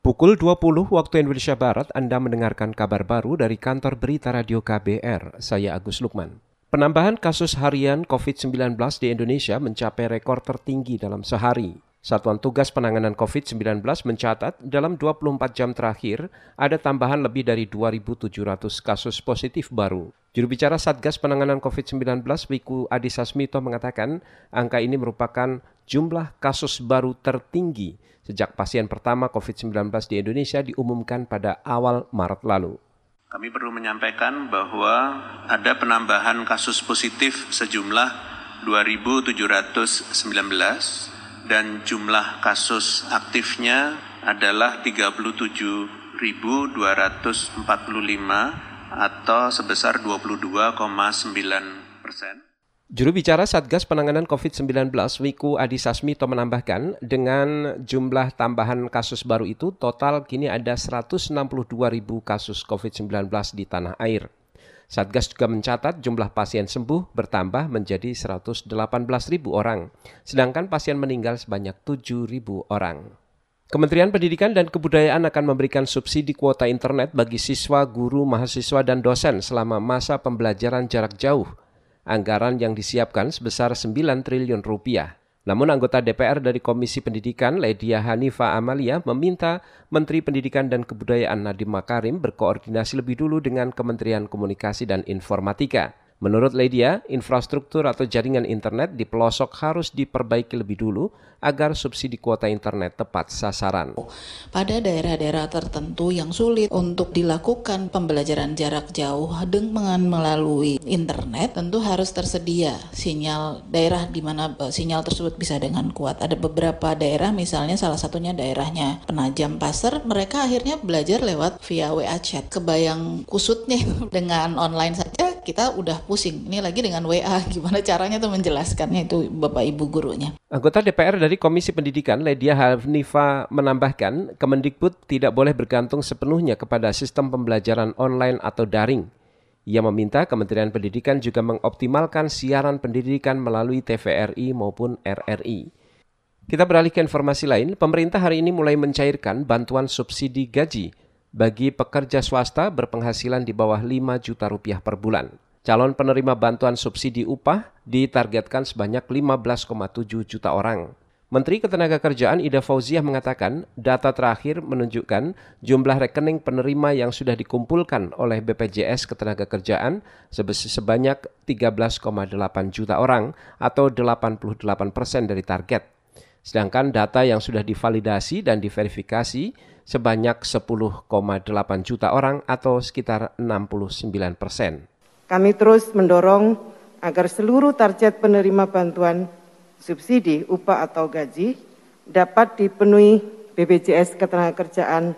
Pukul 20 waktu Indonesia Barat Anda mendengarkan kabar baru dari kantor berita radio KBR. Saya Agus Lukman. Penambahan kasus harian COVID-19 di Indonesia mencapai rekor tertinggi dalam sehari. Satuan Tugas Penanganan COVID-19 mencatat dalam 24 jam terakhir ada tambahan lebih dari 2.700 kasus positif baru. Juru bicara Satgas Penanganan COVID-19 Wiku Adhisa Smito mengatakan angka ini merupakan jumlah kasus baru tertinggi sejak pasien pertama COVID-19 di Indonesia diumumkan pada awal Maret lalu. Kami perlu menyampaikan bahwa ada penambahan kasus positif sejumlah 2.719 dan jumlah kasus aktifnya adalah 37.245 atau sebesar 22,9 persen. Juru bicara Satgas Penanganan COVID-19 Wiku Adhisa Smito menambahkan dengan jumlah tambahan kasus baru itu total kini ada 162 ribu kasus COVID-19 di tanah air. Satgas juga mencatat jumlah pasien sembuh bertambah menjadi 118 ribu orang, sedangkan pasien meninggal sebanyak 7 ribu orang. Kementerian Pendidikan dan Kebudayaan akan memberikan subsidi kuota internet bagi siswa, guru, mahasiswa, dan dosen selama masa pembelajaran jarak jauh. Anggaran yang disiapkan sebesar 9 triliun rupiah. Namun anggota DPR dari Komisi Pendidikan, Ledia Hanifa Amalia, meminta Menteri Pendidikan dan Kebudayaan Nadiem Makarim berkoordinasi lebih dulu dengan Kementerian Komunikasi dan Informatika. Menurut Ledia, infrastruktur atau jaringan internet di pelosok harus diperbaiki lebih dulu agar subsidi kuota internet tepat sasaran. Pada daerah-daerah tertentu yang sulit untuk dilakukan pembelajaran jarak jauh dengan melalui internet, tentu harus tersedia sinyal daerah di mana e, sinyal tersebut bisa dengan kuat. Ada beberapa daerah, misalnya salah satunya daerahnya Penajam Pasir, mereka akhirnya belajar lewat via WA chat. Kebayang kusutnya dengan online saja kita udah pusing. Ini lagi dengan WA, gimana caranya tuh menjelaskannya itu Bapak Ibu gurunya. Anggota DPR dari Komisi Pendidikan, Ledia Hanifa menambahkan, Kemendikbud tidak boleh bergantung sepenuhnya kepada sistem pembelajaran online atau daring. Ia meminta Kementerian Pendidikan juga mengoptimalkan siaran pendidikan melalui TVRI maupun RRI. Kita beralih ke informasi lain, pemerintah hari ini mulai mencairkan bantuan subsidi gaji bagi pekerja swasta berpenghasilan di bawah 5 juta rupiah per bulan. Calon penerima bantuan subsidi upah ditargetkan sebanyak 15,7 juta orang. Menteri Ketenagakerjaan Ida Fauziah mengatakan data terakhir menunjukkan jumlah rekening penerima yang sudah dikumpulkan oleh BPJS Ketenagakerjaan sebanyak 13,8 juta orang atau 88 persen dari target. Sedangkan data yang sudah divalidasi dan diverifikasi sebanyak 10,8 juta orang atau sekitar 69 persen. Kami terus mendorong agar seluruh target penerima bantuan subsidi upah atau gaji dapat dipenuhi BPJS Ketenagakerjaan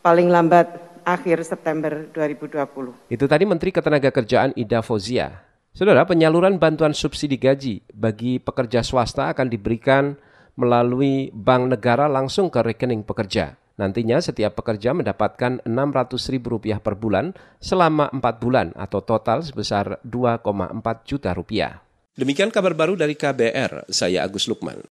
paling lambat akhir September 2020. Itu tadi Menteri Ketenagakerjaan Ida Fozia. Saudara, penyaluran bantuan subsidi gaji bagi pekerja swasta akan diberikan melalui bank negara langsung ke rekening pekerja. Nantinya setiap pekerja mendapatkan Rp600.000 per bulan selama 4 bulan atau total sebesar 2,4 juta rupiah. Demikian kabar baru dari KBR, saya Agus Lukman.